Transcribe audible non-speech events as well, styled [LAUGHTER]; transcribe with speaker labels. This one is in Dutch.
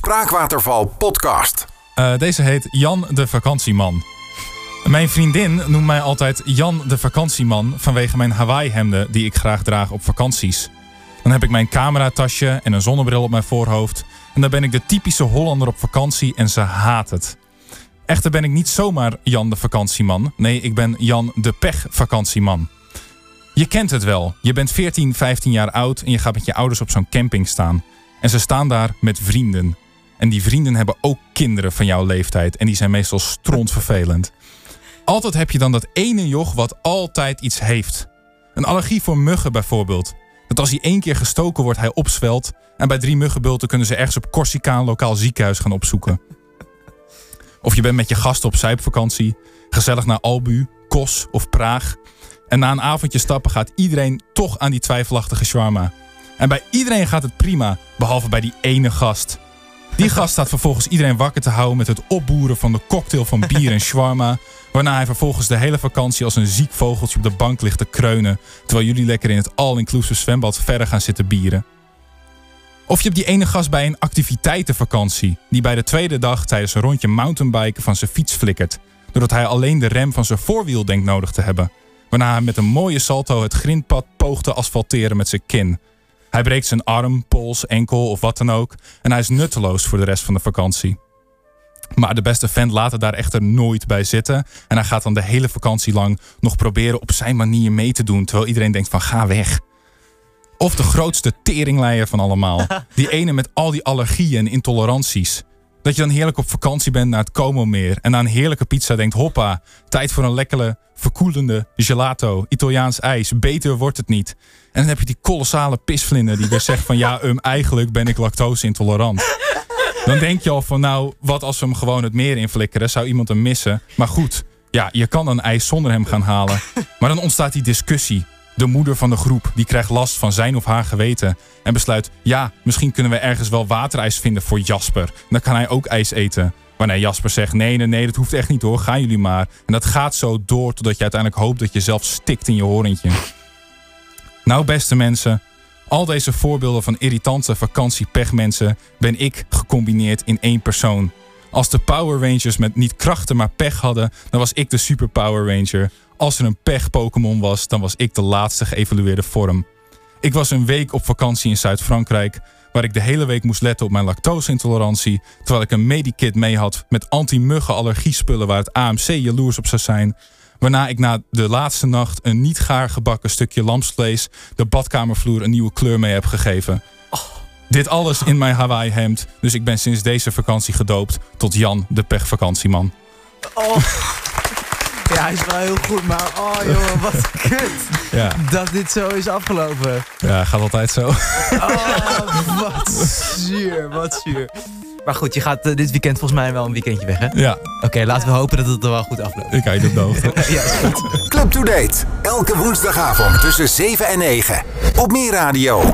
Speaker 1: Spraakwaterval podcast.
Speaker 2: Uh, deze heet Jan de Vakantieman. Mijn vriendin noemt mij altijd Jan de Vakantieman vanwege mijn Hawaii-hemden die ik graag draag op vakanties. Dan heb ik mijn cameratasje en een zonnebril op mijn voorhoofd. En dan ben ik de typische Hollander op vakantie en ze haat het. Echter ben ik niet zomaar Jan de Vakantieman. Nee, ik ben Jan de Pech-vakantieman. Je kent het wel. Je bent 14, 15 jaar oud en je gaat met je ouders op zo'n camping staan. En ze staan daar met vrienden. En die vrienden hebben ook kinderen van jouw leeftijd. En die zijn meestal strontvervelend. Altijd heb je dan dat ene joch wat altijd iets heeft. Een allergie voor muggen bijvoorbeeld. Dat als hij één keer gestoken wordt, hij opzwelt. En bij drie muggenbulten kunnen ze ergens op Corsica een lokaal ziekenhuis gaan opzoeken. Of je bent met je gasten op zuipvakantie. Gezellig naar Albu, Kos of Praag. En na een avondje stappen gaat iedereen toch aan die twijfelachtige shawarma. En bij iedereen gaat het prima, behalve bij die ene gast. Die gast staat vervolgens iedereen wakker te houden met het opboeren van de cocktail van bier en [LAUGHS] shawarma. Waarna hij vervolgens de hele vakantie als een ziek vogeltje op de bank ligt te kreunen. Terwijl jullie lekker in het all-inclusive zwembad verder gaan zitten bieren. Of je hebt die ene gast bij een activiteitenvakantie. Die bij de tweede dag tijdens een rondje mountainbiken van zijn fiets flikkert. Doordat hij alleen de rem van zijn voorwiel denkt nodig te hebben. Waarna hij met een mooie salto het grindpad poogt te asfalteren met zijn kin. Hij breekt zijn arm, pols, enkel of wat dan ook. En hij is nutteloos voor de rest van de vakantie. Maar de beste vent laat het daar echter nooit bij zitten. En hij gaat dan de hele vakantie lang nog proberen op zijn manier mee te doen. Terwijl iedereen denkt van ga weg. Of de grootste teringleier van allemaal. [LAUGHS] Die ene met al die allergieën en intoleranties. Dat je dan heerlijk op vakantie bent naar het Como-meer. En na een heerlijke pizza denkt hoppa, tijd voor een lekkere, verkoelende gelato. Italiaans ijs, beter wordt het niet. En dan heb je die kolossale pisvlinder die weer zegt van ja, um, eigenlijk ben ik lactose intolerant. Dan denk je al van nou, wat als we hem gewoon het meer inflikkeren? Zou iemand hem missen? Maar goed, ja, je kan dan ijs zonder hem gaan halen. Maar dan ontstaat die discussie. De moeder van de groep die krijgt last van zijn of haar geweten. En besluit, ja, misschien kunnen we ergens wel waterijs vinden voor Jasper. Dan kan hij ook ijs eten. Wanneer Jasper zegt, nee, nee, nee, dat hoeft echt niet hoor, gaan jullie maar. En dat gaat zo door totdat je uiteindelijk hoopt dat je zelf stikt in je horentje. Nou, beste mensen, al deze voorbeelden van irritante vakantiepechmensen ben ik gecombineerd in één persoon. Als de Power Rangers met niet krachten maar pech hadden, dan was ik de Super Power Ranger. Als er een pech-Pokémon was, dan was ik de laatste geëvalueerde vorm. Ik was een week op vakantie in Zuid-Frankrijk, waar ik de hele week moest letten op mijn lactose-intolerantie, terwijl ik een medikit mee had met anti-muggen allergiespullen waar het AMC jaloers op zou zijn. Waarna ik na de laatste nacht een niet gaar gebakken stukje lamsvlees de badkamervloer een nieuwe kleur mee heb gegeven. Dit alles in mijn Hawaii hemd, dus ik ben sinds deze vakantie gedoopt tot Jan de pechvakantieman.
Speaker 3: Oh. [LAUGHS] Ja, hij is wel heel goed, maar oh jongen, wat kut. [LAUGHS] Ja. Dat dit zo is afgelopen.
Speaker 2: Ja, gaat altijd zo. [LAUGHS]
Speaker 3: Oh, wat zuur, wat zuur. Maar goed, je gaat uh, dit weekend volgens mij wel een weekendje weg, hè?
Speaker 2: Ja.
Speaker 3: Oké, okay, laten we hopen dat het er wel goed afloopt.
Speaker 2: Ik kijk op de hoogte.
Speaker 3: ja, is goed.
Speaker 1: Club to Date. Elke woensdagavond tussen 7 en 9. Op Meer Radio.